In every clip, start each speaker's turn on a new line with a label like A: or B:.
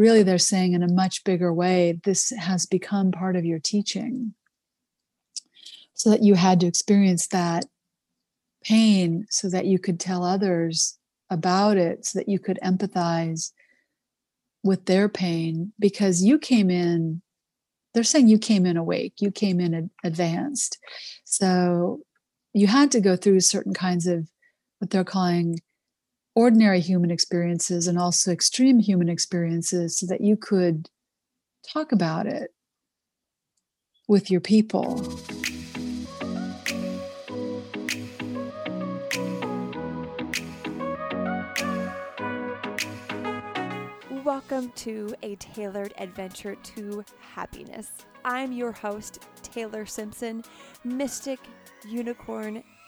A: really they're saying in a much bigger way this has become part of your teaching. So that you had to experience that pain so that you could tell others about it so that you could empathize with their pain because you came in they're saying you came in awake you came in advanced. So you had to go through certain kinds of what they're calling ordinary human experiences and also extreme human experiences so that you could talk about it with your people.
B: Welcome to a tailored adventure to happiness. I'm your host, Taylor Simpson, mystic, unicorn,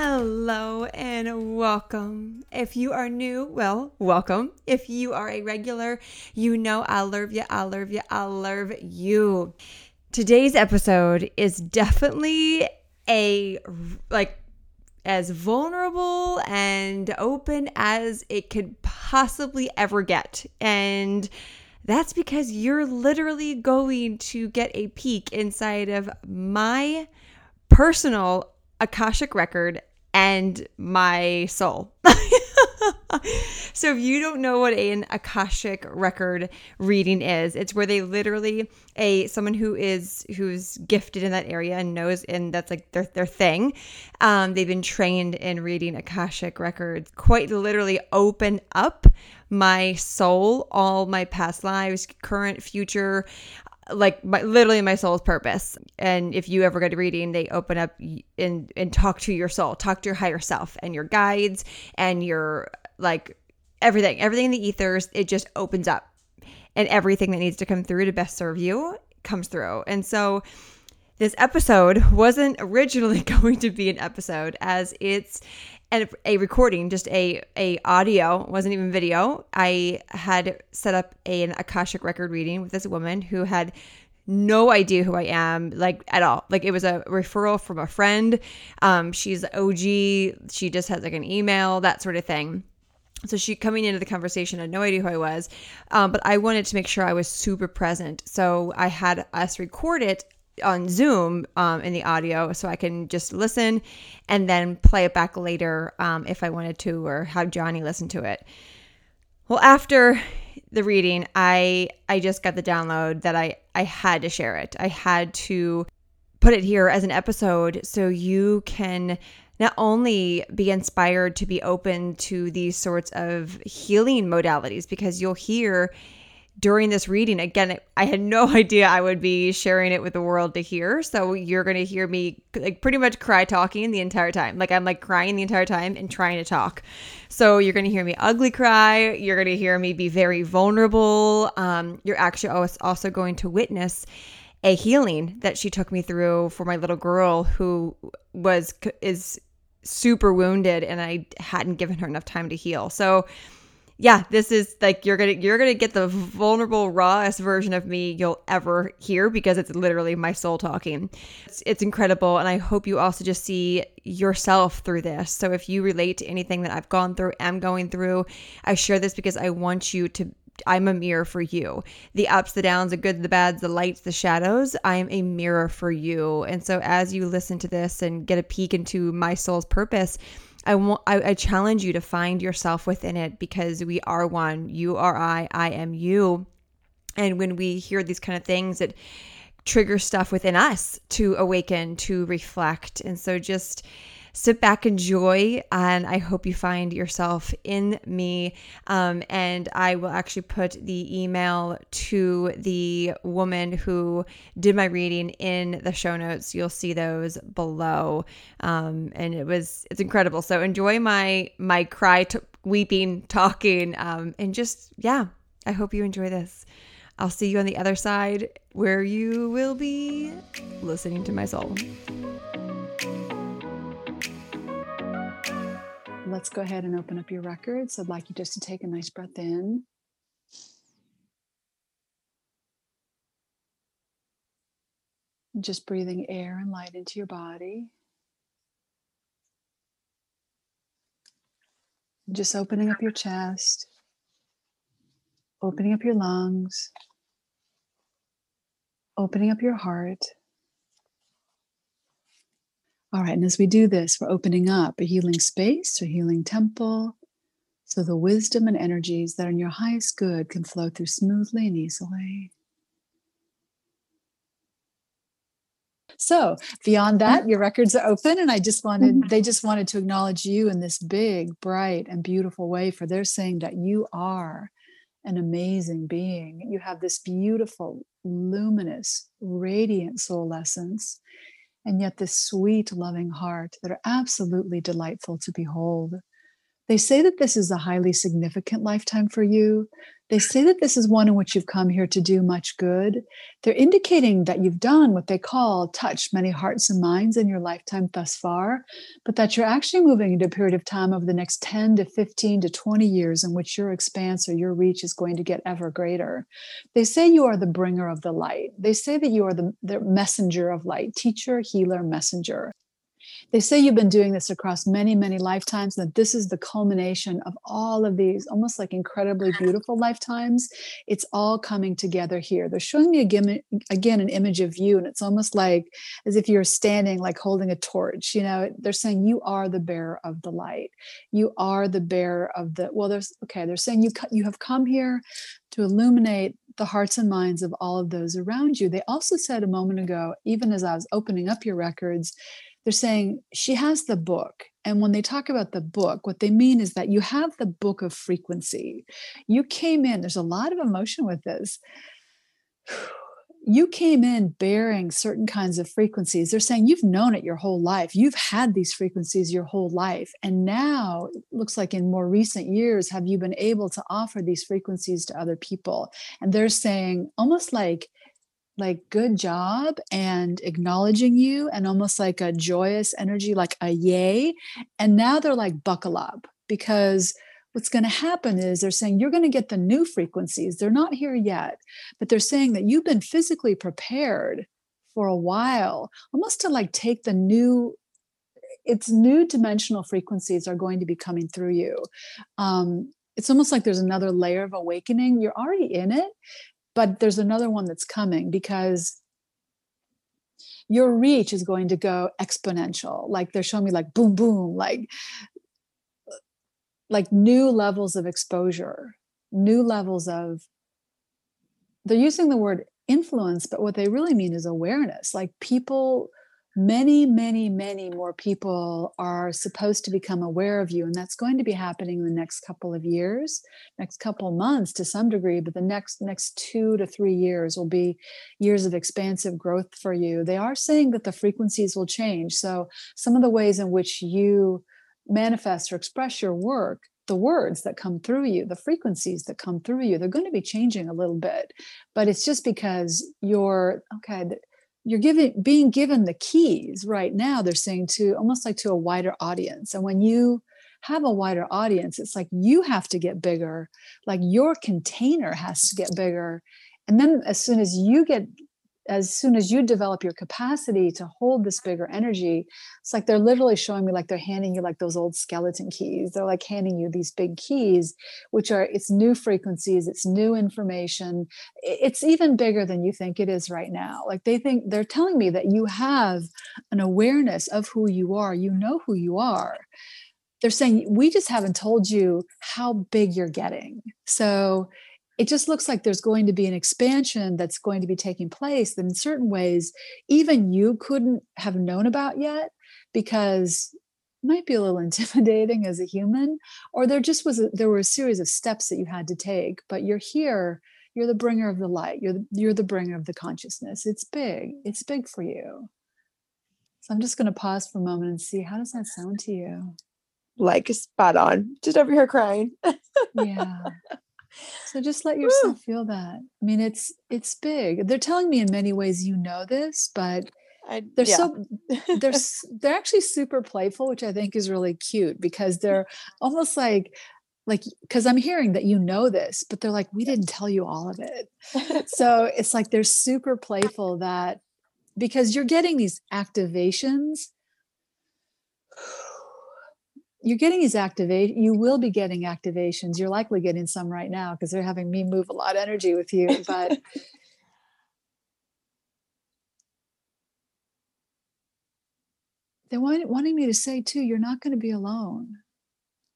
B: Hello and welcome. If you are new, well, welcome. If you are a regular, you know I love you, I love you, I love you. Today's episode is definitely a like as vulnerable and open as it could possibly ever get. And that's because you're literally going to get a peek inside of my personal Akashic record and my soul. so if you don't know what an akashic record reading is it's where they literally a someone who is who's gifted in that area and knows and that's like their, their thing um, they've been trained in reading akashic records quite literally open up my soul all my past lives current future like my, literally my soul's purpose. And if you ever get a reading, they open up and and talk to your soul, talk to your higher self and your guides and your like everything, everything in the ethers. It just opens up, and everything that needs to come through to best serve you comes through. And so this episode wasn't originally going to be an episode as it's and a recording, just a a audio, wasn't even video. I had set up a, an Akashic record reading with this woman who had no idea who I am, like at all. Like it was a referral from a friend. Um, she's OG. She just has like an email, that sort of thing. So she coming into the conversation had no idea who I was, um, but I wanted to make sure I was super present. So I had us record it on Zoom um, in the audio so I can just listen and then play it back later um, if I wanted to or have Johnny listen to it. Well, after the reading, I I just got the download that I I had to share it. I had to put it here as an episode so you can not only be inspired to be open to these sorts of healing modalities because you'll hear during this reading again i had no idea i would be sharing it with the world to hear. So you're going to hear me like pretty much cry talking the entire time. Like i'm like crying the entire time and trying to talk. So you're going to hear me ugly cry. You're going to hear me be very vulnerable. Um, you're actually also going to witness a healing that she took me through for my little girl who was is super wounded and i hadn't given her enough time to heal. So yeah, this is like you're gonna you're gonna get the vulnerable, rawest version of me you'll ever hear because it's literally my soul talking. It's, it's incredible, and I hope you also just see yourself through this. So if you relate to anything that I've gone through, am going through, I share this because I want you to I'm a mirror for you. The ups, the downs, the good, the bads, the lights, the shadows, I am a mirror for you. And so as you listen to this and get a peek into my soul's purpose, I want I, I challenge you to find yourself within it because we are one. You are I, I am you. And when we hear these kind of things, it triggers stuff within us to awaken, to reflect. And so just sit back, enjoy, and I hope you find yourself in me. Um, and I will actually put the email to the woman who did my reading in the show notes. You'll see those below. Um, and it was it's incredible. So enjoy my my cry, t- weeping, talking, um, and just yeah. I hope you enjoy this. I'll see you on the other side where you will be listening to my soul.
A: Let's go ahead and open up your records. I'd like you just to take a nice breath in. Just breathing air and light into your body. Just opening up your chest, opening up your lungs, opening up your heart. All right, and as we do this, we're opening up a healing space, a healing temple, so the wisdom and energies that are in your highest good can flow through smoothly and easily. So beyond that, your records are open, and I just wanted
B: Mm-hmm.
A: they just wanted to acknowledge you in this big, bright, and beautiful way. For they're saying that you are an amazing being. You have this beautiful, luminous, radiant soul essence, and yet this sweet, loving heart that are absolutely delightful to behold. They say that this is a highly significant lifetime for you. They say that this is one in which you've come here to do much good. They're indicating that you've done what they call touched many hearts and minds in your lifetime thus far, but that you're actually moving into a period of time over the next 10 to 15 to 20 years in which your expanse or your reach is going to get ever greater. They say you are the bringer of the light. They say that you are the, the messenger of light, teacher, healer, messenger. They say you've been doing this across many, many lifetimes, and that this is the culmination of all of these almost like incredibly beautiful lifetimes. It's all coming together here. They're showing me again, again an image of you, and it's almost like as if you're standing, like holding a torch. You know, they're saying you are the bearer of the light. You are the bearer of the, well, there's, okay, they're saying you, you have come here to illuminate the hearts and minds of all of those around you. They also said a moment ago, even as I was opening up your records, they're saying she has the book. And when they talk about the book, what they mean is that you have the book of frequency. You came in, there's a lot of emotion with this. You came in bearing certain kinds of frequencies. They're saying you've known it your whole life. You've had these frequencies your whole life. And now, it looks like in more recent years, have you been able to offer these frequencies to other people? And they're saying almost like, like good job and acknowledging you and almost like a joyous energy like a yay. And now they're like buckle up because what's going to happen is they're saying you're going to get the new frequencies. They're not here yet but they're saying that you've been physically prepared for a while almost to like take the new it's new dimensional frequencies are going to be coming through you. Um, it's almost like there's another layer of awakening. You're already in it but there's another one that's coming because your reach is going to go exponential. Like they're showing me like boom boom like like new levels of exposure new levels of they're using the word influence but what they really mean is awareness. Like people many many many more people are supposed to become aware of you and that's going to be happening in the next couple of years next couple months to some degree but the next next 2 to 3 years will be years of expansive growth for you. They are saying that the frequencies will change so some of the ways in which you manifest or express your work the words that come through you the frequencies that come through you they're going to be changing a little bit but it's just because you're okay you're giving being given the keys right now they're saying to almost like to a wider audience. And when you have a wider audience it's like you have to get bigger like your container has to get bigger. And then as soon as you get as soon as you develop your capacity to hold this bigger energy it's like they're literally showing me like they're handing you like those old skeleton keys. They're like handing you these big keys which are it's new frequencies it's new information. It's even bigger than you think it is right now. Like they think they're telling me that you have an awareness of who you are. You know who you are. They're saying we just haven't told you how big you're getting. So it just looks like there's going to be an expansion that's going to be taking place that in certain ways even you couldn't have known about yet because it might be a little intimidating as a human or there just was a, there were a series of steps that you had to take but you're here you're the bringer of the light you're the, you're the bringer of the consciousness. It's big it's big for you. So i'm just going to pause for a moment and see how does that sound to you?
C: Like spot on. Just over here crying.
A: Yeah so just let yourself Woo. feel that i mean it's it's big they're telling me in many ways you know this but I, they're yeah. so they're they're actually super playful which i think is really cute because they're almost like like because i'm hearing that you know this but they're like we didn't tell you all of it so it's like they're super playful that because you're getting these activations you're getting these activate you will be getting activations. You're likely getting some right now because they're having me move a lot of energy with you but they're wanting me to say too you're not going to be alone.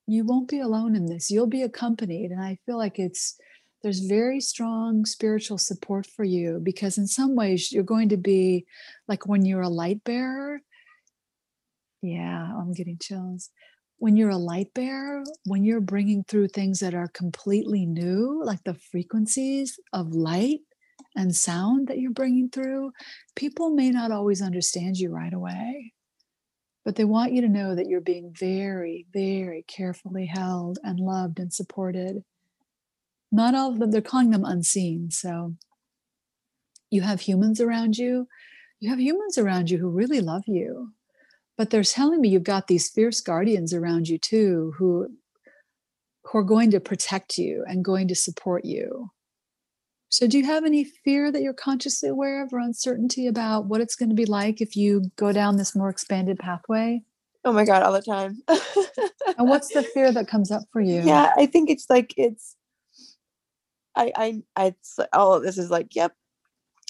A: You won't be alone in this. You'll be accompanied. And i feel like it's there's very strong spiritual support for you because in some ways you're going to be like when you're a light bearer. Yeah i'm getting chills when you're a light bearer, when you're bringing through things that are completely new, like the frequencies of light and sound that you're bringing through, people may not always understand you right away. But they want you to know that you're being very, very carefully held and loved and supported. Not all of them, they're calling them unseen. So you have humans around you. You have humans around you who really love you but they're telling me you've got these fierce guardians around you too who who are going to protect you and going to support you. So do you have any fear that you're consciously aware of or uncertainty about what it's going to be like if you go down this more expanded pathway?
C: Oh my god all the time.
A: And what's the fear that comes up for you?
C: Yeah i think it's like it's i i i it's all of this is like yep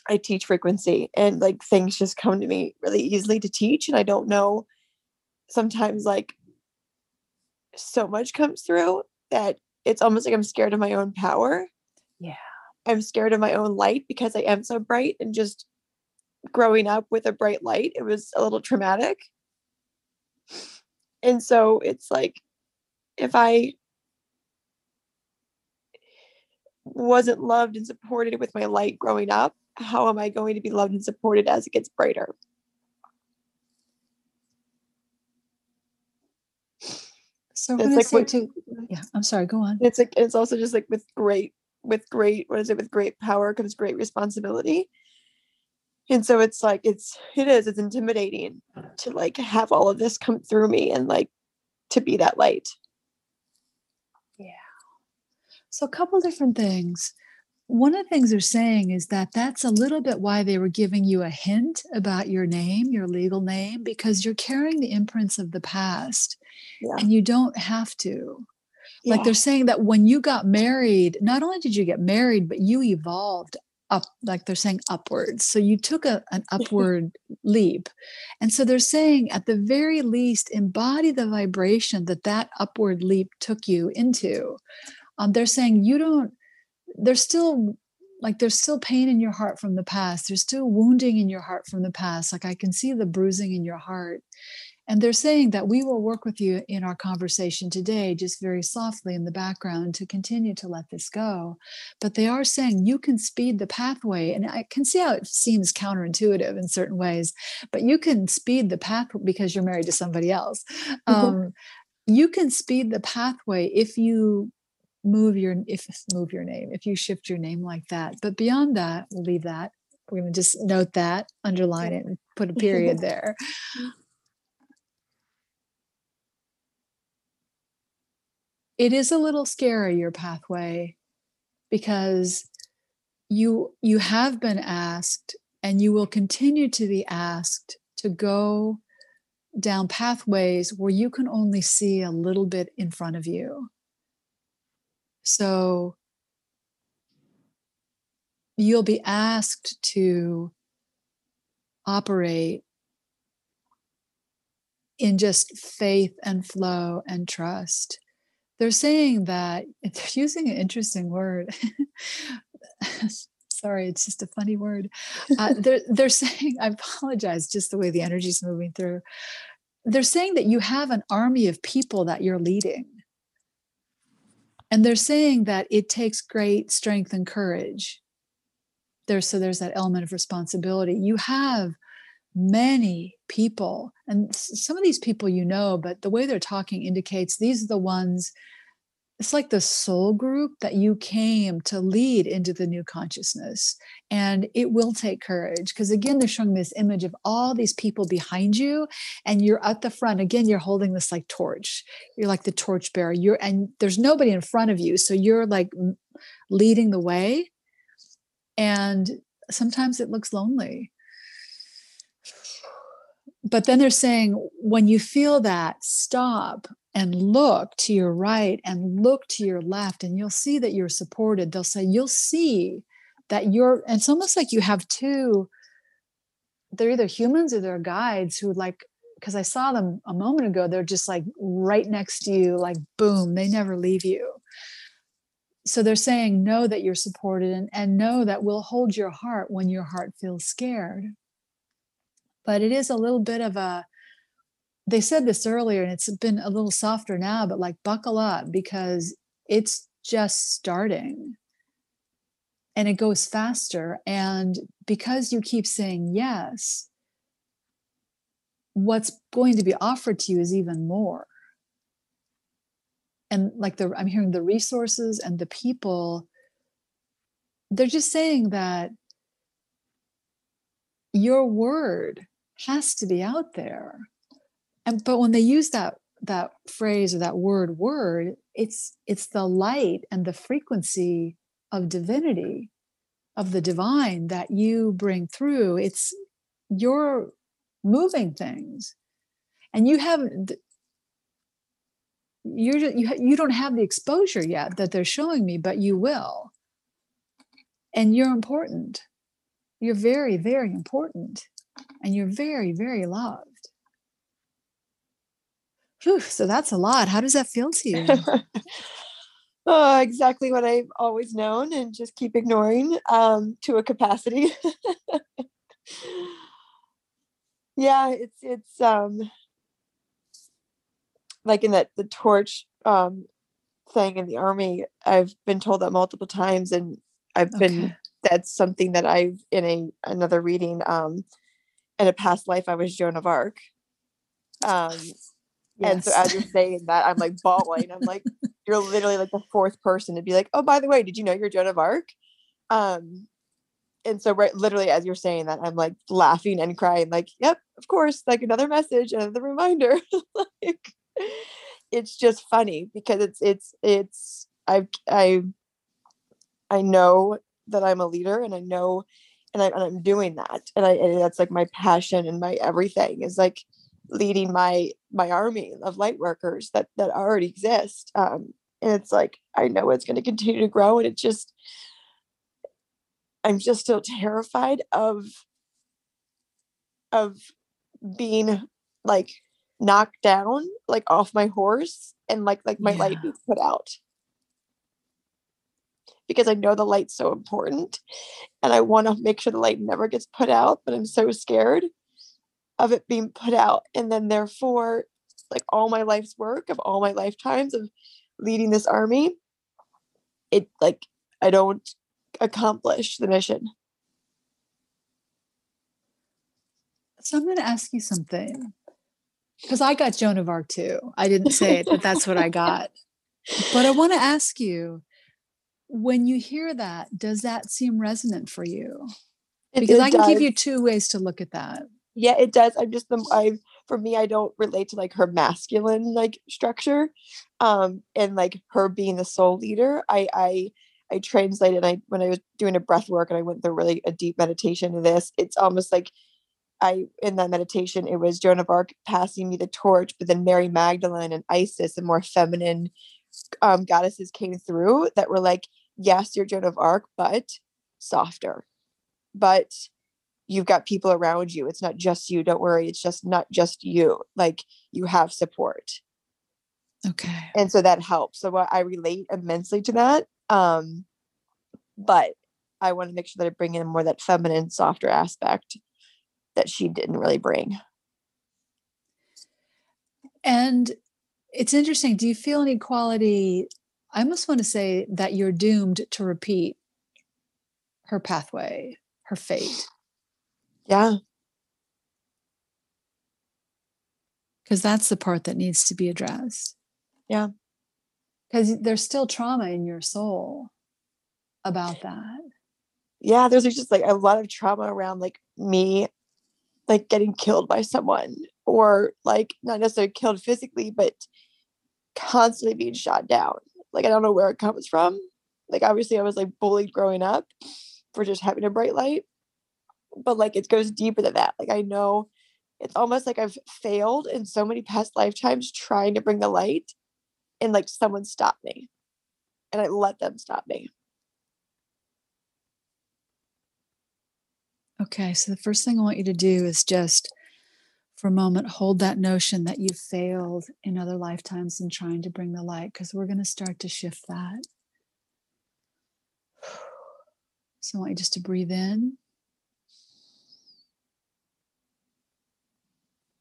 C: I teach frequency and like things just come to me really easily to teach. And I don't know, sometimes like so much comes through that it's almost like I'm scared of my own power.
A: Yeah.
C: I'm scared of my own light because I am so bright and just growing up with a bright light, it was a little traumatic. And so it's like if I wasn't loved and supported with my light growing up, how am I going to be loved and supported as it gets brighter?
A: So it's like what, to, yeah, I'm sorry, go on.
C: It's like it's also just like with great with great what is it with great power comes great responsibility. And so it's like it's it is it's intimidating to like have all of this come through me and like to be that light.
A: Yeah. So a couple different things one of the things they're saying is that that's a little bit why they were giving you a hint about your name, your legal name, because you're carrying the imprints of the past yeah. and you don't have to. Yeah. Like they're saying that when you got married, not only did you get married, but you evolved up, like they're saying upwards. So you took a, an upward leap. And so they're saying at the very least, embody the vibration that that upward leap took you into. Um, they're saying you don't there's still like there's still pain in your heart from the past. There's still wounding in your heart from the past. Like i can see the bruising in your heart. And they're saying that we will work with you in our conversation today just very softly in the background to continue to let this go. But they are saying you can speed the pathway and i can see how it seems counterintuitive in certain ways but you can speed the path because you're married to somebody else. Mm-hmm. um, you can speed the pathway if you move your if move your name if you shift your name like that. But beyond that we'll leave that. We're going to just note that underline it and put a period there. It is a little scary your pathway because you you have been asked and you will continue to be asked to go down pathways where you can only see a little bit in front of you so you'll be asked to operate in just faith and flow and trust. They're saying that they're using an interesting word. Sorry, it's just a funny word. Uh, they're they're saying, I apologize, just the way the energy is moving through. They're saying that you have an army of people that you're leading. And they're saying that it takes great strength and courage. There's so there's that element of responsibility. You have many people and some of these people you know but the way they're talking indicates these are the ones it's like the soul group that you came to lead into the new consciousness and it will take courage because again they're showing this image of all these people behind you and you're at the front. Again you're holding this like torch. You're like the torch bearer. You're and there's nobody in front of you so you're like leading the way and sometimes it looks lonely. But then they're saying when you feel that stop and look to your right and look to your left and you'll see that you're supported. They'll say you'll see that you're it's almost like you have two they're either humans or they're guides who like because i saw them a moment ago they're just like right next to you like boom they never leave you. So they're saying know that you're supported and, and know that we'll hold your heart when your heart feels scared. But it is a little bit of a they said this earlier and it's been a little softer now but like buckle up because it's just starting. And it goes faster and because you keep saying yes what's going to be offered to you is even more. And like the i'm hearing the resources and the people they're just saying that your word has to be out there and but when they use that that phrase or that word word it's it's the light and the frequency of divinity of the divine that you bring through. It's you're moving things. And you haven't you're you, you don't have the exposure yet that they're showing me but you will. And you're important. You're very very important. And you're very, very loved. Whew, so that's a lot. How does that feel to you?
C: oh, exactly what I've always known and just keep ignoring um, to a capacity. yeah, it's it's um like in that the torch um thing in the army, I've been told that multiple times and I've okay. been that's something that I've in a another reading um in a past life I was Joan of Arc. Um, yes. and so as you're saying that, I'm like bawling. I'm like, you're literally like the fourth person to be like, oh, by the way, did you know you're Joan of Arc? Um, and so right literally as you're saying that, I'm like laughing and crying, like, yep, of course, like another message, another reminder. like it's just funny because it's it's it's I I I know that I'm a leader and I know and, I, and I'm doing that and I and that's like my passion and my everything is like leading my my army of light workers that that already exist um and it's like I know it's going to continue to grow and it just I'm just still terrified of of being like knocked down like off my horse and like like my yeah. light be put out because I know the light's so important and I want to make sure the light never gets put out, but I'm so scared of it being put out. And then therefore, like all my life's work of all my lifetimes of leading this army, it like I don't accomplish the mission.
A: So I'm going to ask you something because I got Joan of Arc too. I didn't say it, but that's what I got. But I want to ask you when you hear that, does that seem resonant for you? Because it, it I can does. give you two ways to look at that.
C: Yeah, it does. I'm just the I for me, I don't relate to like her masculine like structure, um, and like her being the sole leader. I I I translated. I when I was doing a breath work and I went through really a deep meditation of this. It's almost like I in that meditation it was Joan of Arc passing me the torch, but then Mary Magdalene and Isis, the more feminine um, goddesses came through that were like yes, you're Joan of Arc, but softer. But you've got people around you. It's not just you. Don't worry. It's just not just you. Like you have support.
A: Okay.
C: And so that helps. So I relate immensely to that. Um, but I want to make sure that I bring in more that feminine, softer aspect that she didn't really bring.
A: And it's interesting. Do you feel any quality? I almost want to say that you're doomed to repeat her pathway, her fate.
C: Yeah.
A: Because that's the part that needs to be addressed.
C: Yeah.
A: Because there's still trauma in your soul about that.
C: Yeah, there's just like a lot of trauma around like me like getting killed by someone or like not necessarily killed physically, but constantly being shot down. Like I don't know where it comes from. Like obviously I was like bullied growing up for just having a bright light. But like it goes deeper than that. Like I know it's almost like I've failed in so many past lifetimes trying to bring the light and like someone stopped me. And I let them stop me.
A: Okay, so the first thing I want you to do is just for a moment hold that notion that you failed in other lifetimes in trying to bring the light because we're going to start to shift that. So I want you just to breathe in.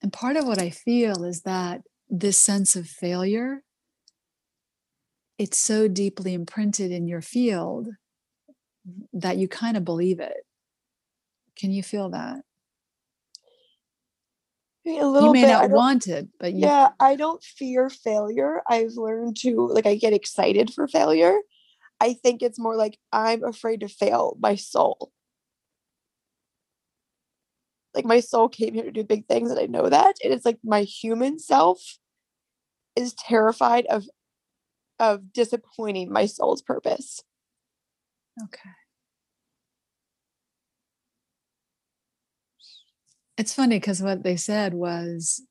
A: And part of what I feel is that this sense of failure it's so deeply imprinted in your field that you kind of believe it can you feel that?
C: A little
A: you may
C: bit.
A: not want it, but you,
C: yeah, I don't fear failure. I've learned to like I get excited for failure. I think it's more like I'm afraid to fail my soul. Like my soul came here to do big things and I know that. And it's like my human self is terrified of of disappointing my soul's purpose.
A: Okay. It's funny because what they said was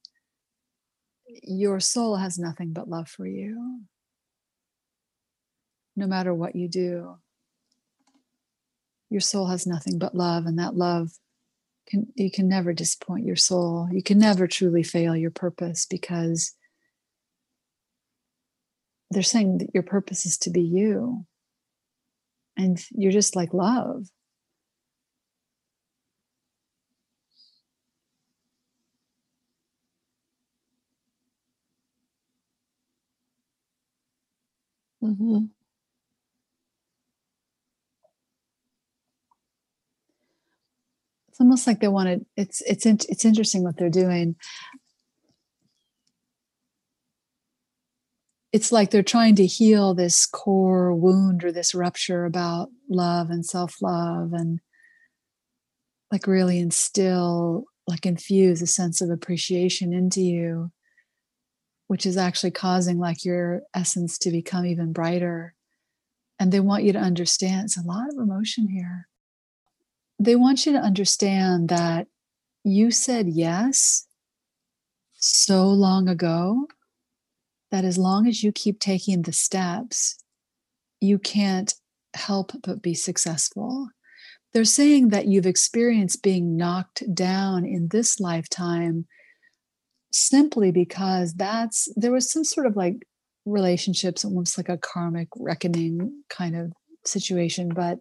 A: your soul has nothing but love for you. No matter what you do, your soul has nothing but love, and that love can you can never disappoint your soul. You can never truly fail your purpose because they're saying that your purpose is to be you. And you're just like love.
C: Mm-hmm.
A: Almost like they wanted. It's it's it's interesting what they're doing. It's like they're trying to heal this core wound or this rupture about love and self love and like really instill, like infuse a sense of appreciation into you which is actually causing like your essence to become even brighter. And they want you to understand it's a lot of emotion here. They want you to understand that you said yes so long ago that as long as you keep taking the steps, you can't help but be successful. They're saying that you've experienced being knocked down in this lifetime simply because that's there was some sort of like relationships almost like a karmic reckoning kind of situation but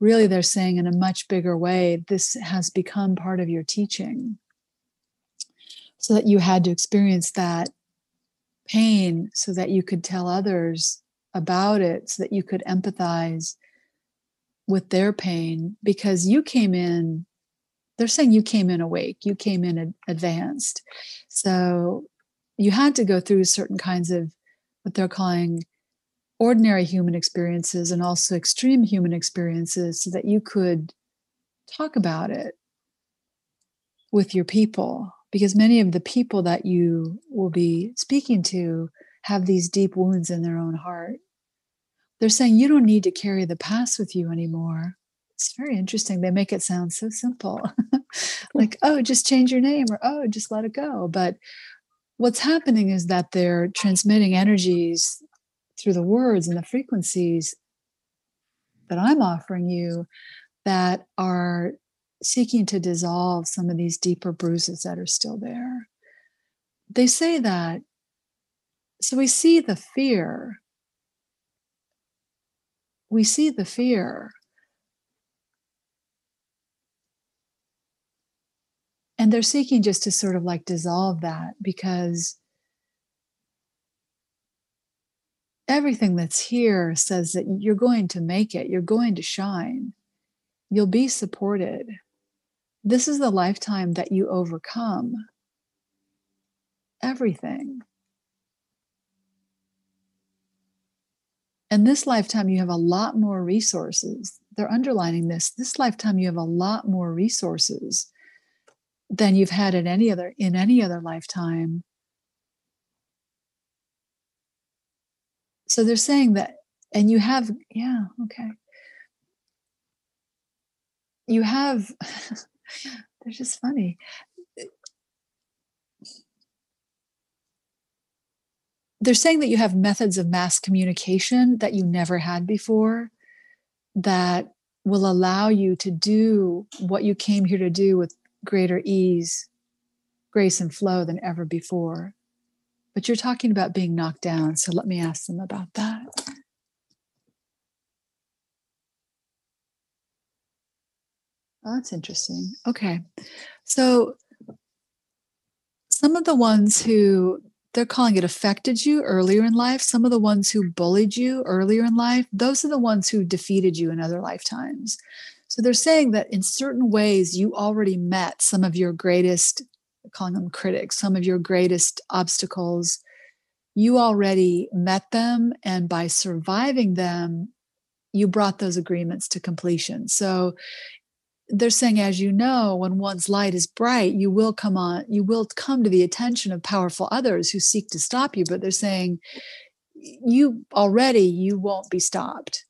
A: really they're saying in a much bigger way this has become part of your teaching so that you had to experience that pain so that you could tell others about it so that you could empathize with their pain because you came in they're saying you came in awake, you came in ad- advanced. So you had to go through certain kinds of what they're calling ordinary human experiences and also extreme human experiences so that you could talk about it with your people. Because many of the people that you will be speaking to have these deep wounds in their own heart. They're saying you don't need to carry the past with you anymore it's very interesting. They make it sound so simple hmm. like, oh, just change your name or oh, just let it go. But what's happening is that they're transmitting energies through the words and the frequencies that I'm offering you that are seeking to dissolve some of these deeper bruises that are still there. They say that, so we see the fear. We see the fear. And they're seeking just to sort of like dissolve that because everything that's here says that you're going to make it, you're going to shine, you'll be supported. This is the lifetime that you overcome everything. And this lifetime, you have a lot more resources. They're underlining this. This lifetime, you have a lot more resources than you've had in any other in any other lifetime so they're saying that and you have yeah okay. You have they're just funny. They're saying that you have methods of mass communication that you never had before that will allow you to do what you came here to do with greater ease grace and flow than ever before but you're talking about being knocked down. So let me ask them about that. Oh, that's interesting. Okay. So some of the ones who they're calling it affected you earlier in life, some of the ones who bullied you earlier in life, those are the ones who defeated you in other lifetimes. So they're saying that in certain ways you already met some of your greatest calling them critics, some of your greatest obstacles, you already met them. And by surviving them, you brought those agreements to completion. So they're saying, as you know, when one's light is bright, you will come on, you will come to the attention of powerful others who seek to stop you. But they're saying, you already, you won't be stopped.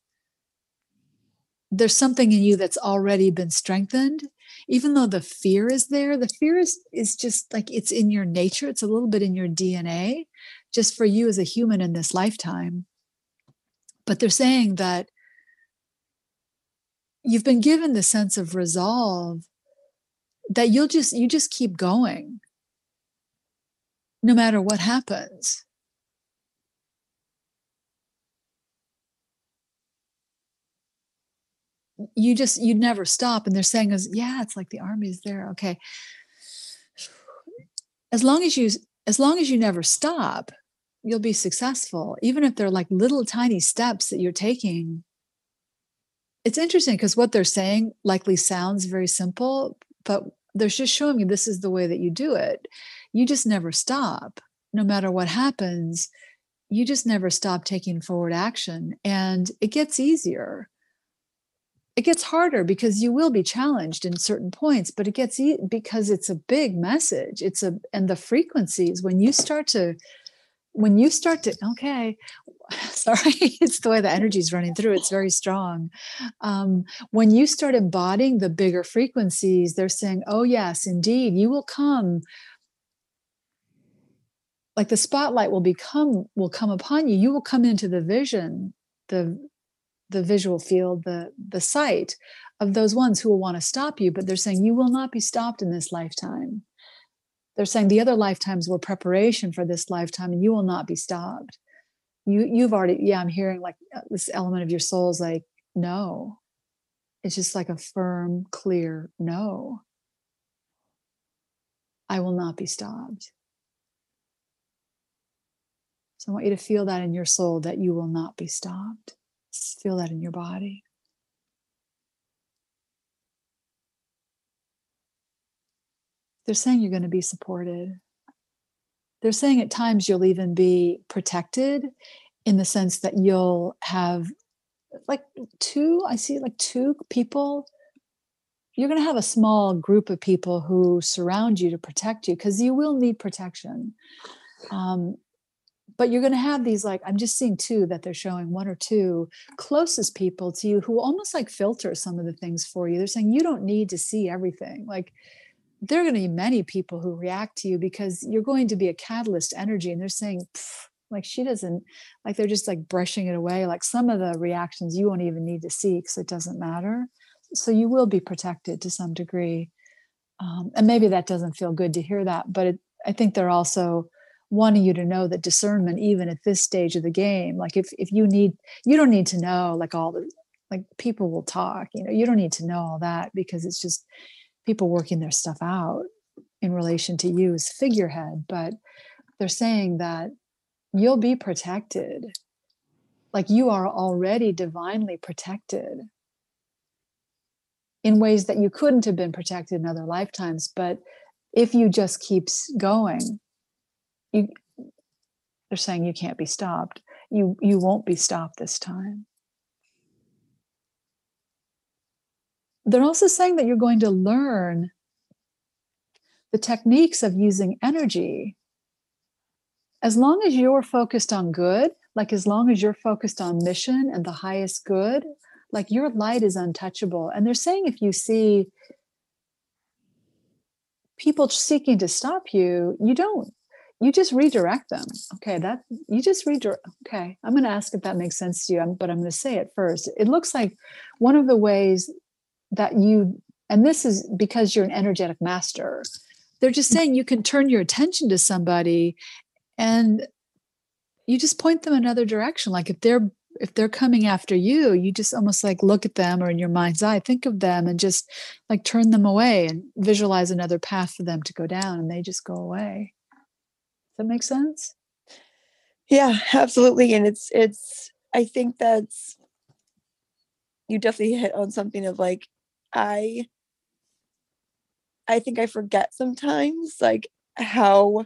A: There's something in you that's already been strengthened even though the fear is there the fear is is just like it's in your nature it's a little bit in your dna just for you as a human in this lifetime. But they're saying that you've been given the sense of resolve that you'll just you just keep going no matter what happens you just you'd never stop and they're saying is yeah it's like the army is there okay. As long as you as long as you never stop you'll be successful even if they're like little tiny steps that you're taking. It's interesting because what they're saying likely sounds very simple but they're just showing me this is the way that you do it. You just never stop. No matter what happens you just never stop taking forward action and it gets easier it gets harder because you will be challenged in certain points but it gets e- because it's a big message it's a and the frequencies when you start to when you start to okay sorry it's the way the energy is running through it's very strong. Um, when you start embodying the bigger frequencies they're saying oh yes indeed you will come. Like the spotlight will become will come upon you. You will come into the vision the the visual field, the the sight of those ones who will want to stop you, but they're saying you will not be stopped in this lifetime. They're saying the other lifetimes were preparation for this lifetime, and you will not be stopped. You you've already yeah. I'm hearing like uh, this element of your soul is like no. It's just like a firm, clear no. I will not be stopped. So I want you to feel that in your soul that you will not be stopped. Feel that in your body. They're saying you're going to be supported. They're saying at times you'll even be protected in the sense that you'll have like two, I see like two people. You're going to have a small group of people who surround you to protect you because you will need protection. Um, but you're going to have these like i'm just seeing two that they're showing one or two closest people to you who almost like filter some of the things for you. They're saying you don't need to see everything. Like there are going to be many people who react to you because you're going to be a catalyst energy and they're saying like she doesn't like they're just like brushing it away. Like some of the reactions you won't even need to see because it doesn't matter. So you will be protected to some degree. Um, and maybe that doesn't feel good to hear that but it, i think they're also wanting you to know that discernment even at this stage of the game like if if you need you don't need to know like all the like people will talk you know you don't need to know all that because it's just people working their stuff out in relation to you as figurehead but they're saying that you'll be protected. Like you are already divinely protected in ways that you couldn't have been protected in other lifetimes but if you just keeps going you they're saying you can't be stopped. You you won't be stopped this time. They're also saying that you're going to learn the techniques of using energy. As long as you're focused on good like as long as you're focused on mission and the highest good like your light is untouchable. And they're saying if you see people seeking to stop you you don't you just redirect them. Okay that you just redirect okay i'm going to ask if that makes sense to you but i'm going to say it first. It looks like one of the ways that you and this is because you're an energetic master they're just mm. saying you can turn your attention to somebody and you just point them another direction. Like if they're if they're coming after you you just almost like look at them or in your mind's eye think of them and just like turn them away and visualize another path for them to go down and they just go away that make sense
C: yeah absolutely and it's it's i think that's you definitely hit on something of like i i think i forget sometimes like how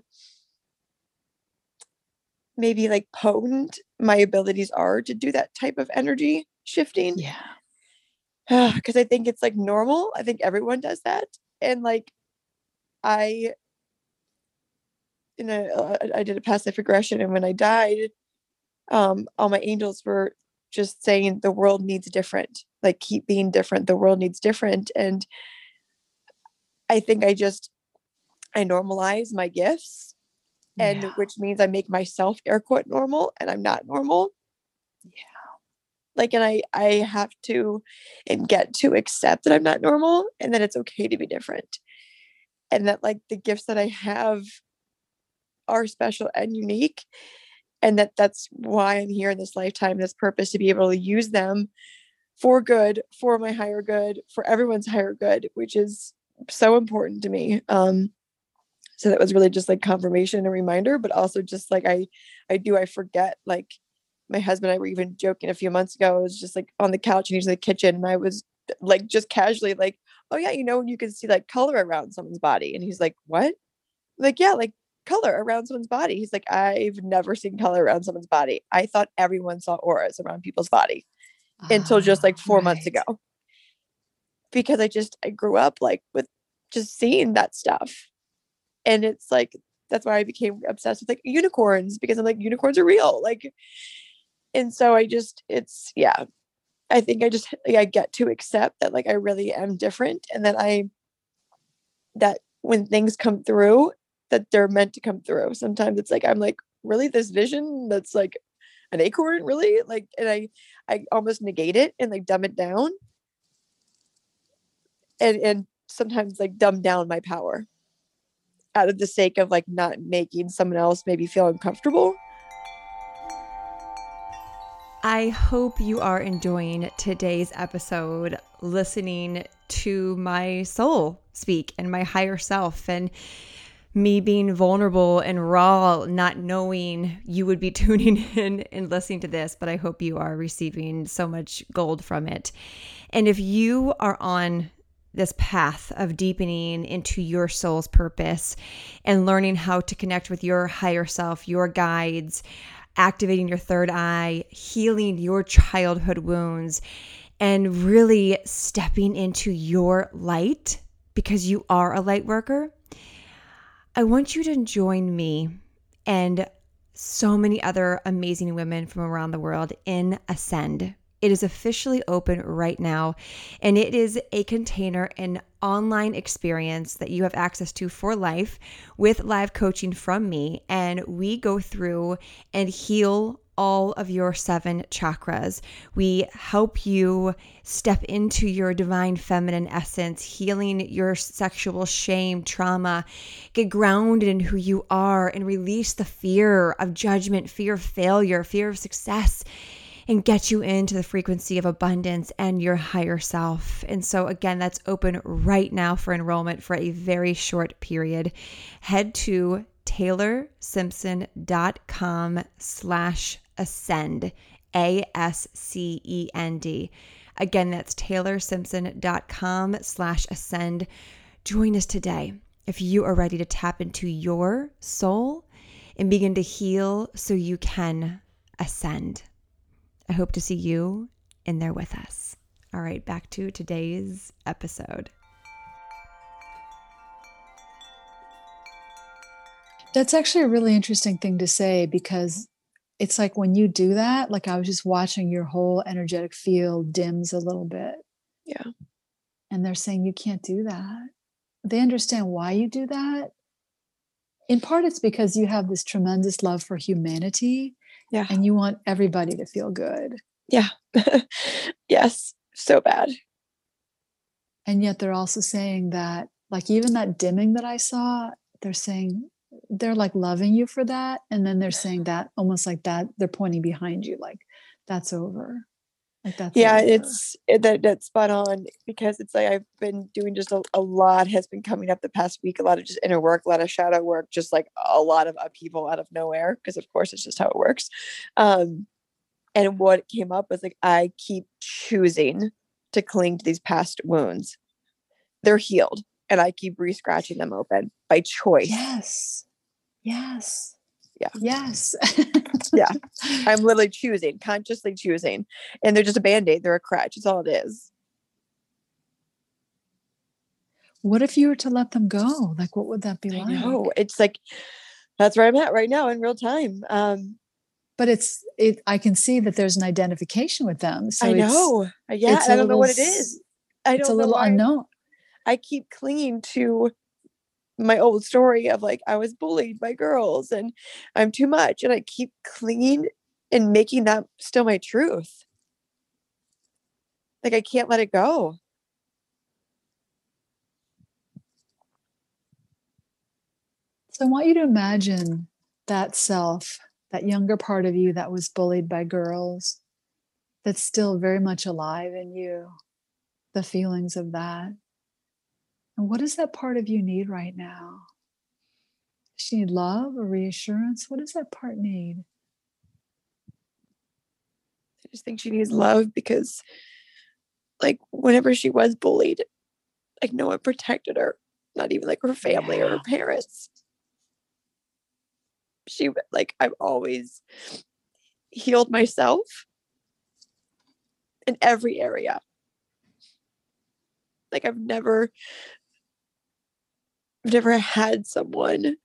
C: maybe like potent my abilities are to do that type of energy shifting.
A: Yeah.
C: Ah, because I think it's like normal. I think everyone does that. And like, I, in a, uh, I did a past life regression, and when I died, um, all my angels were just saying the world needs different. Like, keep being different. The world needs different. And I think I just, I normalize my gifts and yeah. which means I make myself air quote normal and I'm not normal.
A: Yeah.
C: Like and I I have to and get to accept that I'm not normal and that it's okay to be different. And that like the gifts that I have are special and unique and that that's why I'm here in this lifetime this purpose to be able to use them for good, for my higher good, for everyone's higher good, which is so important to me. Um so that was really just like confirmation and reminder but also just like i i do i forget like my husband and i were even joking a few months ago i was just like on the couch and he's in the kitchen and i was like just casually like oh yeah you know you can see like color around someone's body and he's like what like yeah like color around someone's body. He's like i've never seen color around someone's body. I thought everyone saw auras around people's body until just like oh, four right. months ago. because i just i grew up like with just seeing that stuff. And it's like that's why I became obsessed with like unicorns because I'm like unicorns are real. Like and so I just it's yeah. I think I just like, I get to accept that like I really am different and that I that when things come through that they're meant to come through. Sometimes it's like I'm like really? This vision that's like an acorn really? Like and I I almost negate it and like dumb it down. And and sometimes like dumb down my power out of the sake of like not making someone else maybe feel uncomfortable.
B: I hope you are enjoying today's episode, listening to my soul speak and my higher self and me being vulnerable and raw, not knowing you would be tuning in and listening to this, but I hope you are receiving so much gold from it. And if you are on this path of deepening into your soul's purpose and learning how to connect with your higher self, your guides, activating your third eye, healing your childhood wounds, and really stepping into your light because you are a light worker. I want you to join me and so many other amazing women from around the world in Ascend. It is officially open right now, and it is a container, an online experience that you have access to for life with live coaching from me. And we go through and heal all of your seven chakras. We help you step into your divine feminine essence, healing your sexual shame, trauma, get grounded in who you are, and release the fear of judgment, fear of failure, fear of success and get you into the frequency of abundance and your higher self. And so, again, that's open right now for enrollment for a very short period. Head to taylorsimpson.com slash ascend, A S C E N D. Again, that's taylorsimpson.com slash ascend. Join us today if you are ready to tap into your soul and begin to heal so you can ascend. I hope to see you in there with us. All right, back to today's episode.
A: That's actually a really interesting thing to say because it's like when you do that, like I was just watching your whole energetic field dims a little bit.
C: Yeah.
A: And they're saying you can't do that. They understand why you do that. In part, it's because you have this tremendous love for humanity
C: yeah.
A: And you want everybody to feel good.
C: Yeah. yes. So bad.
A: And yet they're also saying that, like, even that dimming that I saw, they're saying they're like loving you for that. And then they're saying that almost like that, they're pointing behind you, like, that's over.
C: Like that's yeah, it's it, that that's spot on because it's like I've been doing just a, a lot has been coming up the past week. A lot of just inner work, a lot of shadow work, just like a lot of upheaval out of nowhere. Because of course it's just how it works. Um, and what came up was like I keep choosing to cling to these past wounds. They're healed, and I keep re-scratching them open by choice.
A: Yes. Yes.
C: Yeah.
A: Yes.
C: yeah. I'm literally choosing, consciously choosing. And they're just a band-aid. They're a crutch. It's all it is.
A: What if you were to let them go? Like what would that be like?
C: know. It's like that's where I'm at right now in real time. Um
A: but it's it I can see that there's an identification with them. So
C: I know. Yeah. I don't know what it is. I don't
A: it's a little unknown.
C: I keep clinging to my old story of like I was bullied by girls and I'm too much and I keep clinging and making that still my truth. Like I can't let it go.
A: So I want you to imagine that self, that younger part of you that was bullied by girls, that's still very much alive in you, the feelings of that. And what does that part of you need right now? Does she need love or reassurance? What does that part need?
C: I just think she needs love because, like, whenever she was bullied, like, no one protected her, not even like her family yeah. or her parents. She, like, I've always healed myself in every area. Like, I've never I've never had someone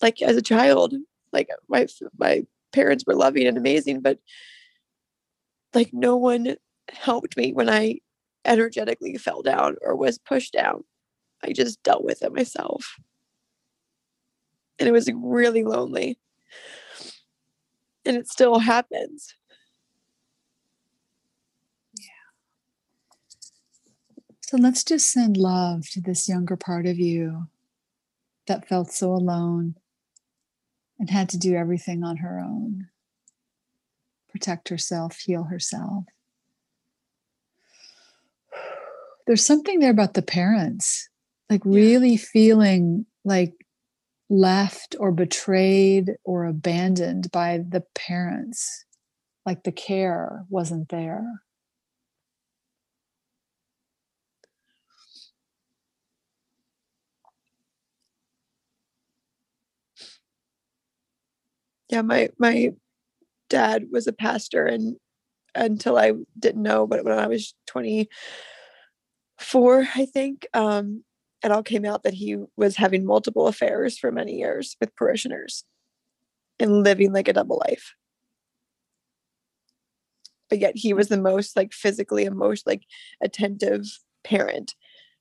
C: like as a child. Like my my parents were loving and amazing, but like no one helped me when I energetically fell down or was pushed down. I just dealt with it myself. And it was really lonely. And it still happens.
A: So let's just send love to this younger part of you that felt so alone and had to do everything on her own protect herself, heal herself. There's something there about the parents, like yeah. really feeling like left or betrayed or abandoned by the parents, like the care wasn't there.
C: Yeah my my dad was a pastor and until i didn't know but when i was 24 i think um it all came out that he was having multiple affairs for many years with parishioners and living like a double life. But yet he was the most like physically and most like attentive parent.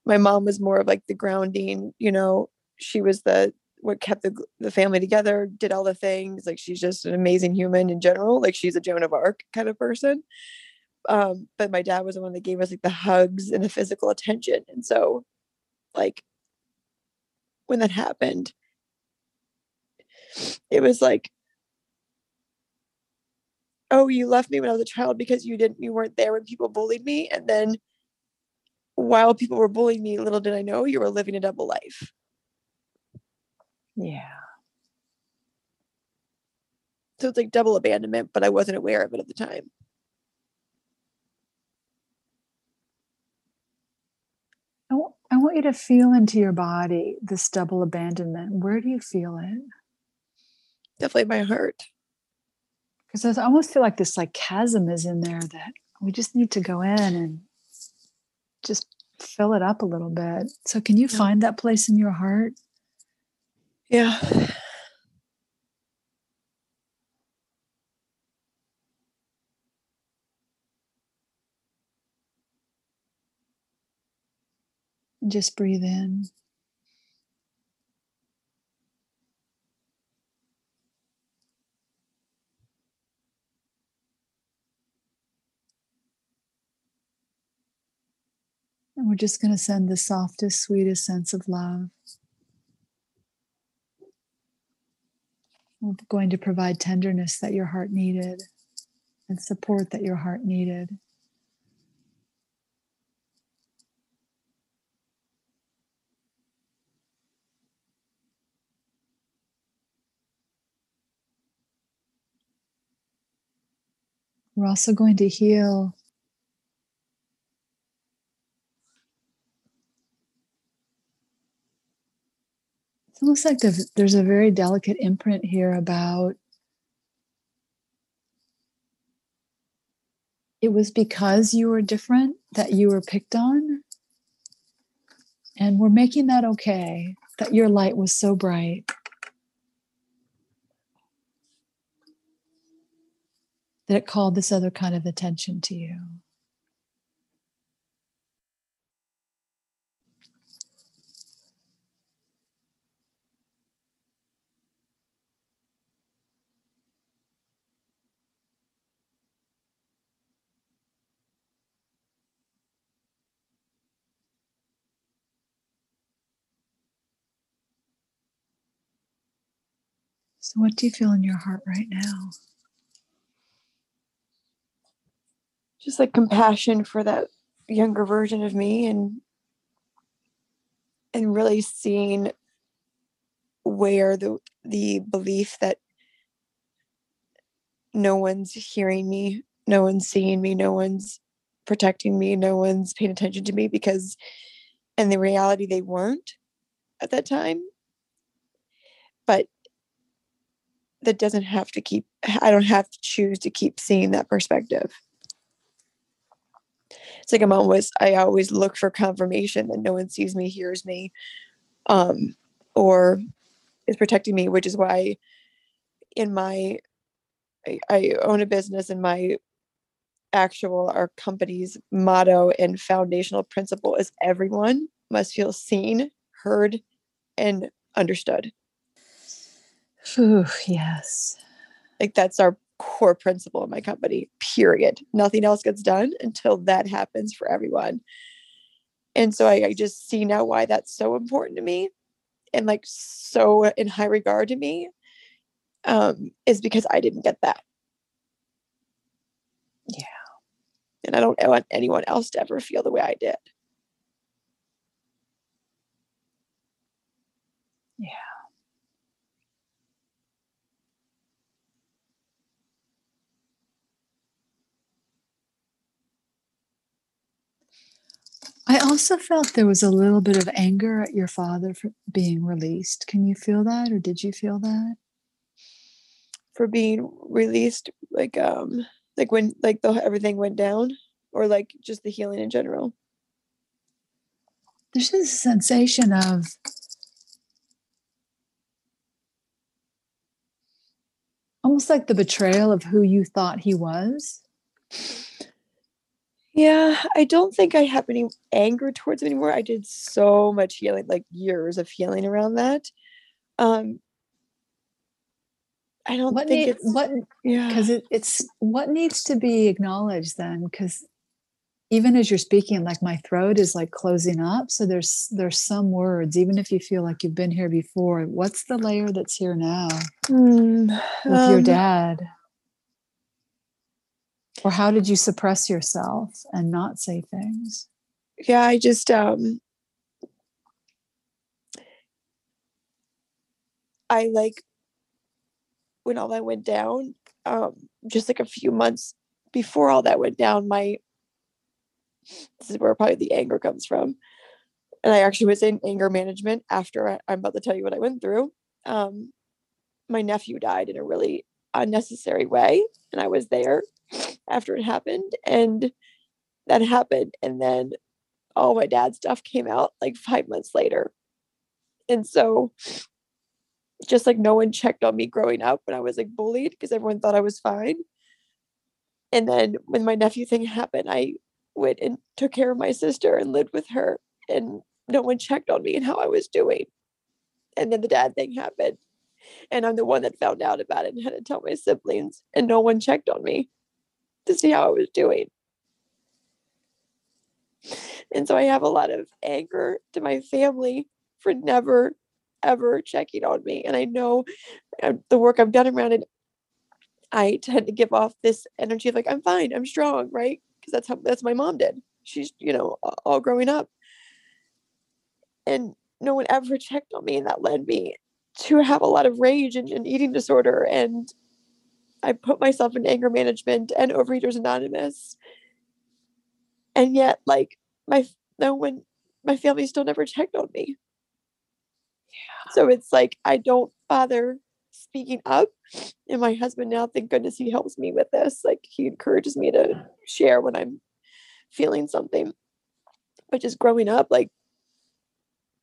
C: My mom was more of like the grounding you know she was the what kept the the family together, did all the things. Like she's just an amazing human in general. Like she's a Joan of Arc kind of person. Um, but my dad was the one that gave us like the hugs and the physical attention. And so like when that happened, it was like, oh, you left me when I was a child because you didn't you weren't there when people bullied me. And then while people were bullying me, little did I know you were living a double life.
A: Yeah.
C: So it's like double abandonment, but I wasn't aware of it at the time.
A: I I want you to feel into your body this double abandonment. Where do you feel it?
C: Definitely my heart.
A: Because I almost feel like this like chasm is in there that we just need to go in and just fill it up a little bit. So can you
C: Yeah.
A: find that place in your heart?
C: Yeah.
A: Just breathe in. And we're just going to send the softest, sweetest sense of love. Going to provide tenderness that your heart needed and support that your heart needed. We're also going to heal It's almost like there's, there's a very delicate imprint here about it was because you were different that you were picked on. And we're making that okay, that your light was so bright. That it called this other kind of attention to you. So, what do you feel in your heart right now?
C: Just like compassion for that younger version of me and and really seeing where the the belief that no one's hearing me, no one's seeing me, no one's protecting me, no one's paying attention to me because and the reality they weren't at that time. But that doesn't have to keep I don't have to choose to keep seeing that perspective. It's like I'm always I always look for confirmation that no one sees me, hears me, um, or is protecting me, which is why in my I, I own a business and my actual our company's motto and foundational principle is everyone must feel seen, heard, and understood.
A: Phew, yes.
C: Like that's our core principle in my company, period. Nothing else gets done until that happens for everyone. And so I, I just see now why that's so important to me and like so in high regard to me um, is because I didn't get that.
A: Yeah.
C: And I don't want anyone else to ever feel the way I did.
A: Yeah. I also felt there was a little bit of anger at your father for being released. Can you feel that, or did you feel that?
C: For being released, like um, like when like the everything went down, or like just the healing in general.
A: There's just a sensation of almost like the betrayal of who you thought he was.
C: Yeah, I don't think I have any anger towards him anymore. I did so much healing, like years of healing around that. Um, I don't
A: what
C: think
A: need,
C: it's
A: what
C: yeah.
A: because it, it's what needs to be acknowledged then because even as you're speaking like my throat is like closing up so there's there's some words even if you feel like you've been here before what's the layer that's here now
C: Hmm,
A: with your
C: um,
A: dad or how did you suppress yourself and not say things?
C: Yeah i just um i like when all that went down um just like a few months before all that went down my this is where probably the anger comes from. And i actually was in anger management after I, i'm about to tell you what i went through. Um my nephew died in a really unnecessary way and i was there after it happened and that happened and then all my dad's stuff came out like five months later. And so just like no one checked on me growing up when I was like bullied because everyone thought I was fine. And then when my nephew thing happened, I went and took care of my sister and lived with her and no one checked on me and how I was doing. And then the dad thing happened. And I'm the one that found out about it and had to tell my siblings and no one checked on me to see how I was doing. And so I have a lot of anger to my family for never, ever checking on me. And I know uh, the work I've done around it, I tend to give off this energy of like, I'm fine, I'm strong, right? Because that's how that's my mom did. She's, you know, all growing up. And no one ever checked on me. And that led me to have a lot of rage and, and eating disorder. And I put myself in anger management and Overeaters Anonymous. And yet, like, my no one my family still never checked on me yeah. so it's like i don't bother speaking up and my husband now thank goodness he helps me with this like he encourages me to share when i'm feeling something but just growing up like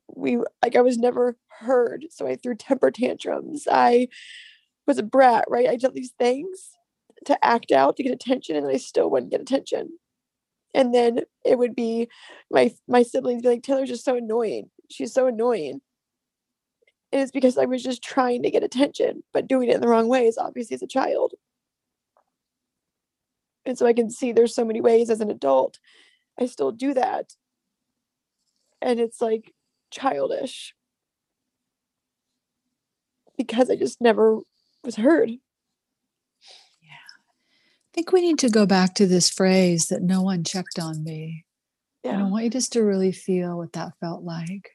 C: we like i was never heard so i threw temper tantrums. I was a brat right? I did these things to act out to get attention and i still wouldn't get attention. And then it would be my my siblings be like taylor's just so annoying. She's so annoying. And it's because i was just trying to get attention but doing it in the wrong ways obviously as a child. And so i can see there's so many ways as an adult i still do that. And it's like childish because i just never was heard Yeah.
A: I think we need to go back to this phrase that no one checked on me.
C: yeah
A: And I want you just to really feel what that felt like.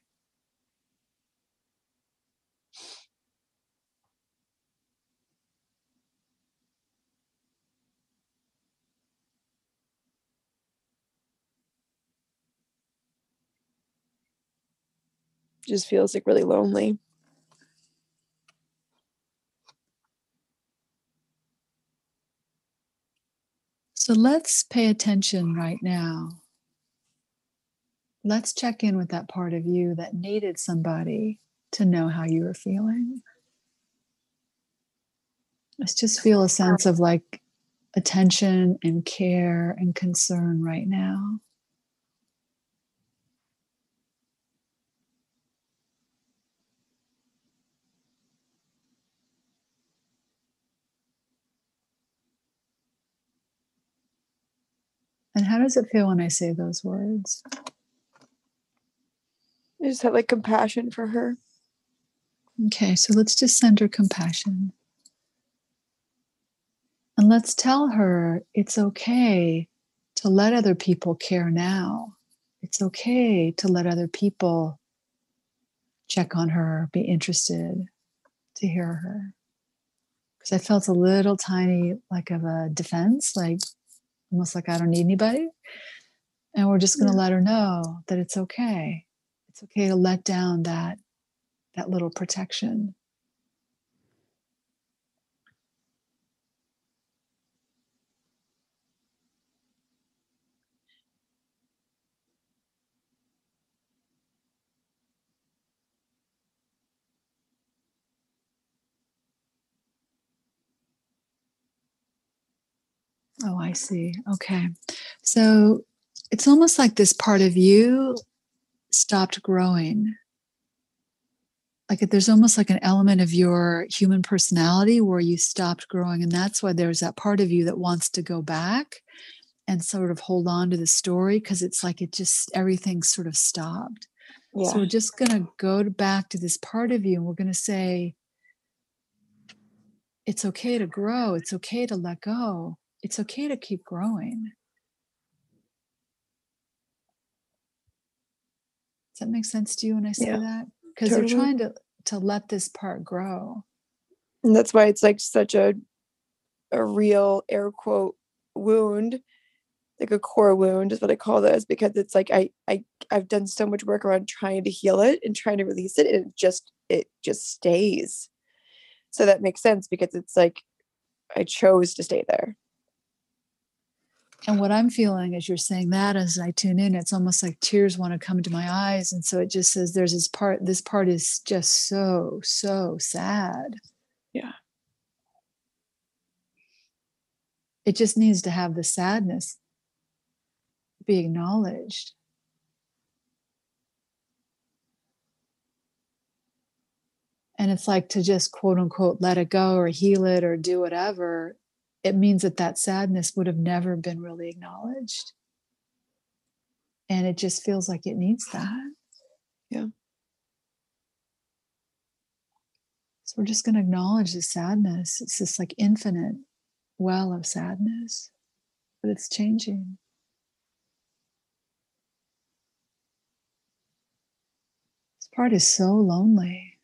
C: Just feels like really lonely
A: So let's pay attention right now. Let's check in with that part of you that needed somebody to know how you were feeling. Let's just feel a sense of like attention and care and concern right now. And how does it feel when I say those words?
C: i just have like compassion for her
A: Okay, so let's just send her compassion. And let's tell her it's okay to let other people care now. It's okay to let other people check on her, be interested to hear her. Because I felt a little tiny, like of a defense, like almost like I don't need anybody. And we're just going to
C: Yeah.
A: let her know that it's okay. It's okay to let down that that little protection. Oh, I see. Okay. So it's almost like this part of you stopped growing. like there's almost like an element of your human personality where you stopped growing and that's why there's that part of you that wants to go back and sort of hold on to the story because it's like it just everything sort of stopped
C: Yeah.
A: so we're just going to go back to this part of you and we're going to say it's okay to grow it's okay to let go it's okay to keep growing. Does that make sense to you when i say
C: Yeah,
A: that? Because
C: totally.
A: they're trying to to let this part grow.
C: And that's why it's like such a a real air quote wound like a core wound is what i call this because it's like i i i've done so much work around trying to heal it and trying to release it and it just it just stays. So that makes sense because it's like i chose to stay there
A: And what I'm feeling as you're saying that, as I tune in, it's almost like tears want to come to my eyes. And so it just says there's this part, this part is just so, so sad.
C: Yeah.
A: It just needs to have the sadness be acknowledged. And it's like to just quote unquote let it go or heal it or do whatever it means that that sadness would have never been really acknowledged. And it just feels like it needs that.
C: Yeah.
A: So we're just going to acknowledge the sadness. It's this like infinite well of sadness, but it's changing. This part is so lonely.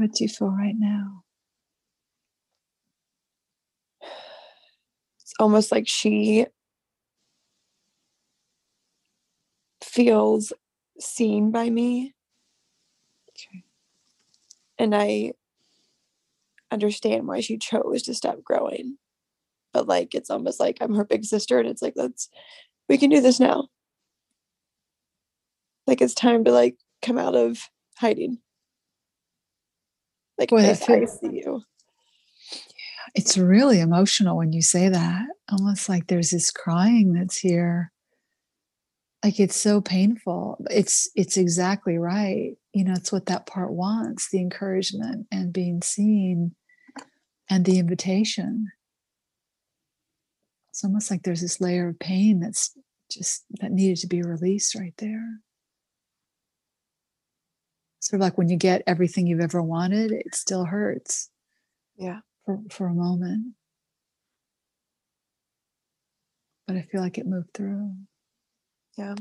A: What do you feel right now?
C: it's almost like she feels seen by me
A: Okay.
C: and I understand why she chose to stop growing. But like it's almost like I'm her big sister and it's like let's we can do this now. Like it's time to like come out of hiding. Like I see you.
A: It's really emotional when you say that. Almost like there's this crying that's here. Like it's so painful. It's it's exactly right. You know, it's what that part wants, the encouragement and being seen and the invitation. It's almost like there's this layer of pain that's just that needed to be released right there. Sort of like when you get everything you've ever wanted, it still hurts
C: Yeah.
A: for, for a moment. But I feel like it moved through.
C: Yeah.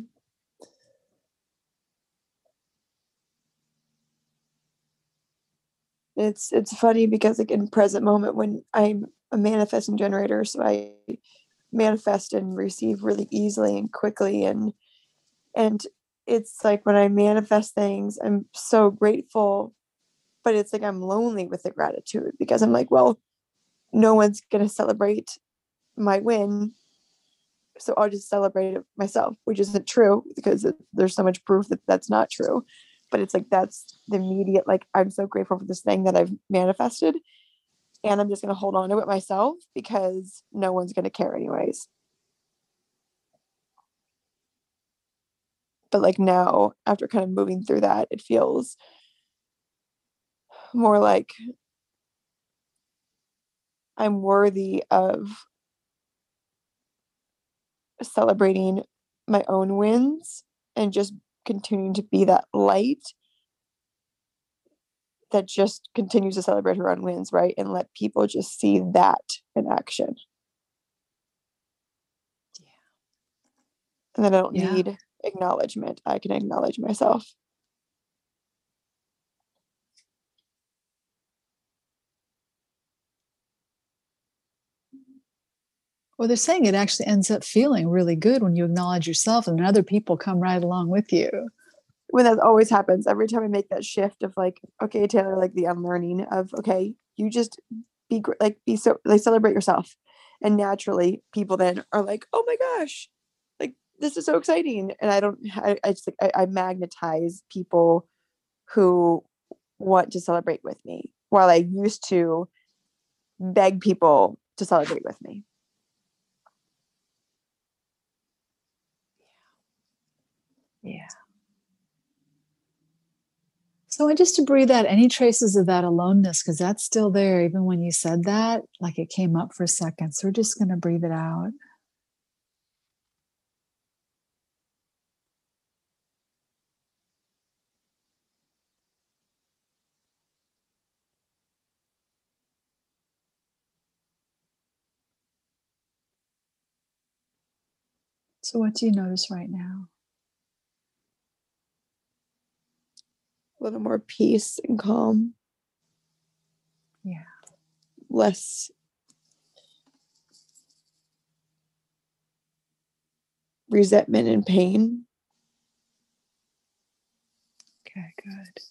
C: It's it's funny because like in present moment when I'm a manifesting generator, so I manifest and receive really easily and quickly and and it's like when I manifest things, I'm so grateful, but it's like I'm lonely with the gratitude because I'm like, well, no one's gonna celebrate my win so I'll just celebrate it myself, which isn't true because there's so much proof that that's not true. But it's like that's the immediate, like, I'm so grateful for this thing that I've manifested. And I'm just going to hold on to it myself because no one's going to care, anyways. But like now, after kind of moving through that, it feels more like I'm worthy of celebrating my own wins and just continuing to be that light that just continues to celebrate her own wins, right? And let people just see that in action.
A: Yeah.
C: And then I don't
A: Yeah.
C: need acknowledgement. I can acknowledge myself.
A: Well, they're saying it actually ends up feeling really good when you acknowledge yourself and other people come right along with you.
C: when that always happens every time i make that shift of like okay taylor like the unlearning of okay you just be like be so like celebrate yourself and naturally people then are like oh my gosh this is so exciting and i don't i, I just like I, I magnetize people who want to celebrate with me while i used to beg people to celebrate with me
A: Yeah. So I just to breathe out any traces of that aloneness because that's still there, even when you said that, like it came up for a second. So we're just going to breathe it out. So, what do you notice right now?
C: a little more peace and calm
A: Yeah.
C: less resentment and pain
A: Okay, good.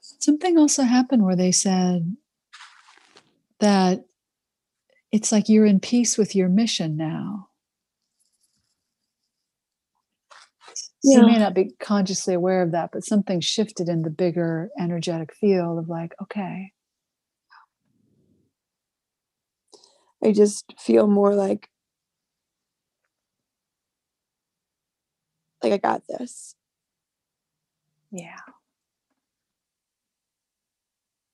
A: Something also happened where they said that it's like you're in peace with your mission now. So you may not be consciously aware of that, but something shifted in the bigger energetic field of like, okay,
C: I just feel more like like I got this.
A: yeah.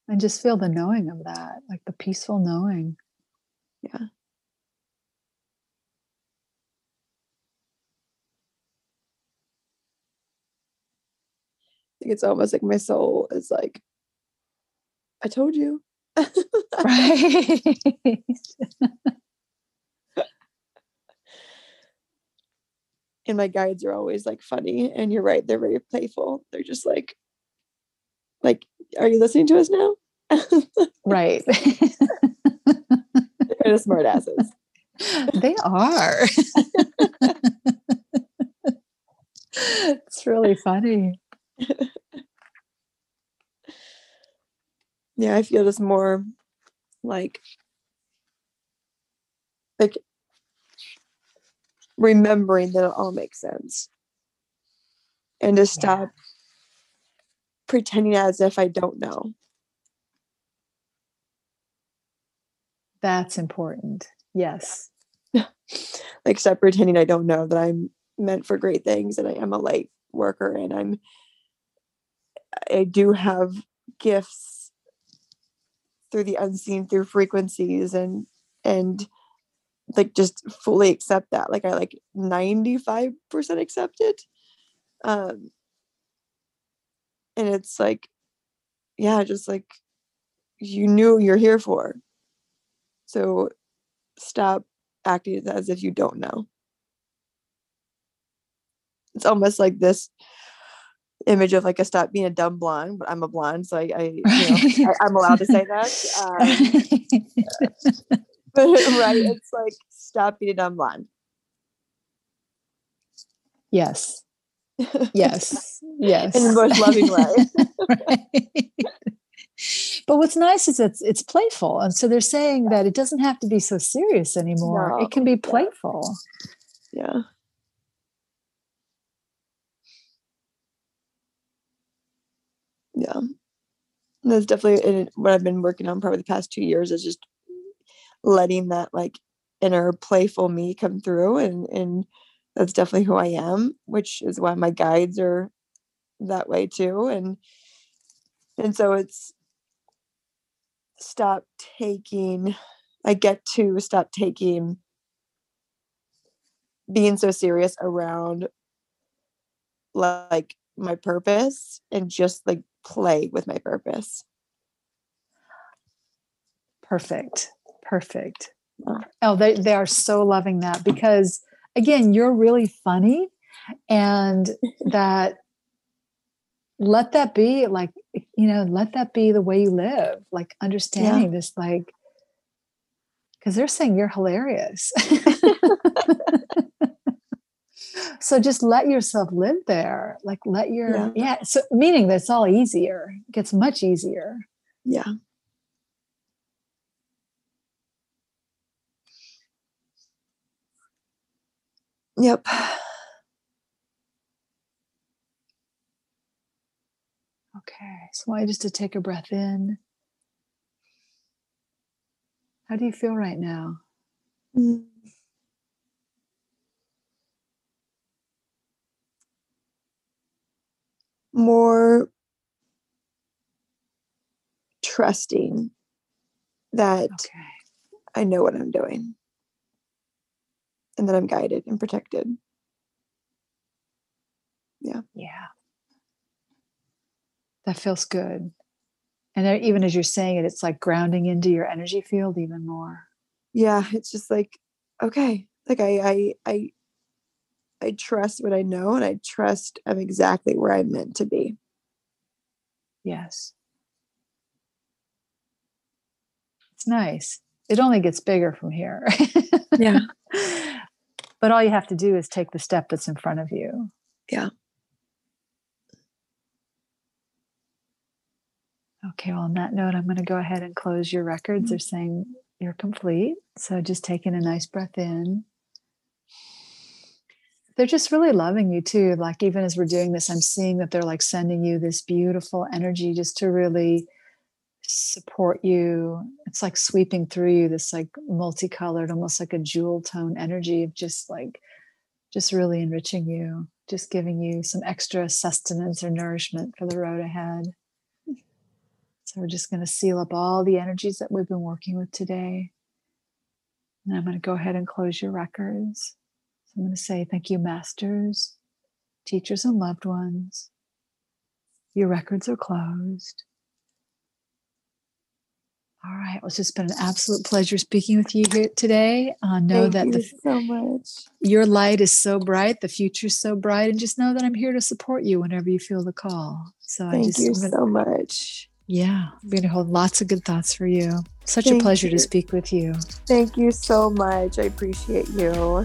A: And just feel the knowing of that, like the peaceful knowing.
C: Yeah. Like it's almost like my soul is like, I told you.
A: Right.
C: and my guides are always like funny. And you're right, they're very playful. They're just like, like, are you listening to us now?
A: right.
C: They're kind of smart asses.
A: they are. it's really funny.
C: yeah i feel this more like like remembering that it all makes sense and to stop pretending as if i don't know
A: That's important. Yes.
C: like stop pretending i don't know that i'm meant for great things and i am a light worker and i'm i do have gifts through the unseen through frequencies and and like just fully accept that like i like 95% accept it um and it's like yeah just like you knew you're here for so stop acting as if you don't know it's almost like this image of like a stop being a dumb blonde but i'm a blonde so i, I you know I, i'm allowed to say that um, but right it's like stop being a dumb blonde
A: yes. Yes. Yes.
C: in the most loving way
A: Right. But what's nice is it's it's playful, and so they're saying that it doesn't have to be so serious anymore.
C: No,
A: It can be playful.
C: yeah. Yeah. That's definitely what i've been working on probably the past two years is just letting that like inner playful me come through and and that's definitely who i am which is why my guides are that way too. And and so it's stop taking i get to stop taking being so serious around like my purpose and just like play with my purpose
A: Perfect. Perfect. Oh, they, they are so loving that because again, you're really funny and that let that be like, you know, let that be the way you live, like understanding this, like, because they're saying you're hilarious. So just let yourself live there. Like let your
C: Yeah.
A: yeah. So meaning that it's all easier. It gets much easier.
C: Yeah. Yep.
A: Okay. So I want you just to take a breath in. How do you feel right now?
C: Mm. More trusting that
A: Okay.
C: I know what I'm doing and that I'm guided and protected.
A: Yeah. Yeah. That feels good. And even as you're saying it, it's like grounding into your energy field even more.
C: Yeah, it's just like okay, like I I I I trust what I know and I trust I'm exactly where I'm meant to be.
A: Yes. It's nice. It only gets bigger from here.
C: Yeah.
A: but all you have to do is take the step that's in front of you.
C: Yeah.
A: Okay, well, on that note, I'm going to go ahead and close your records. Mm-hmm. They're saying you're complete. So just taking a nice breath in. They're just really loving you too. Like, even as we're doing this, I'm seeing that they're like sending you this beautiful energy just to really support you. It's like sweeping through you, this like multicolored, almost like a jewel tone energy of just like, just really enriching you, just giving you some extra sustenance or nourishment for the road ahead. So we're just going to seal up all the energies that we've been working with today. And I'm going to go ahead and close your records. So I'm going to say thank you, masters, teachers, and loved ones. Your records are closed. All right. Well, it's just been an absolute pleasure speaking with you here today. Uh, know
C: Thank
A: that
C: you
A: the,
C: so much.
A: your light is so bright, the future's so bright, and just know that I'm here to support you whenever you feel the call. So I
C: Thank
A: just,
C: you so much.
A: Yeah, I'm going to hold lots of good thoughts for you. Such a pleasure
C: you.
A: to speak with you.
C: Thank you so much. I appreciate you.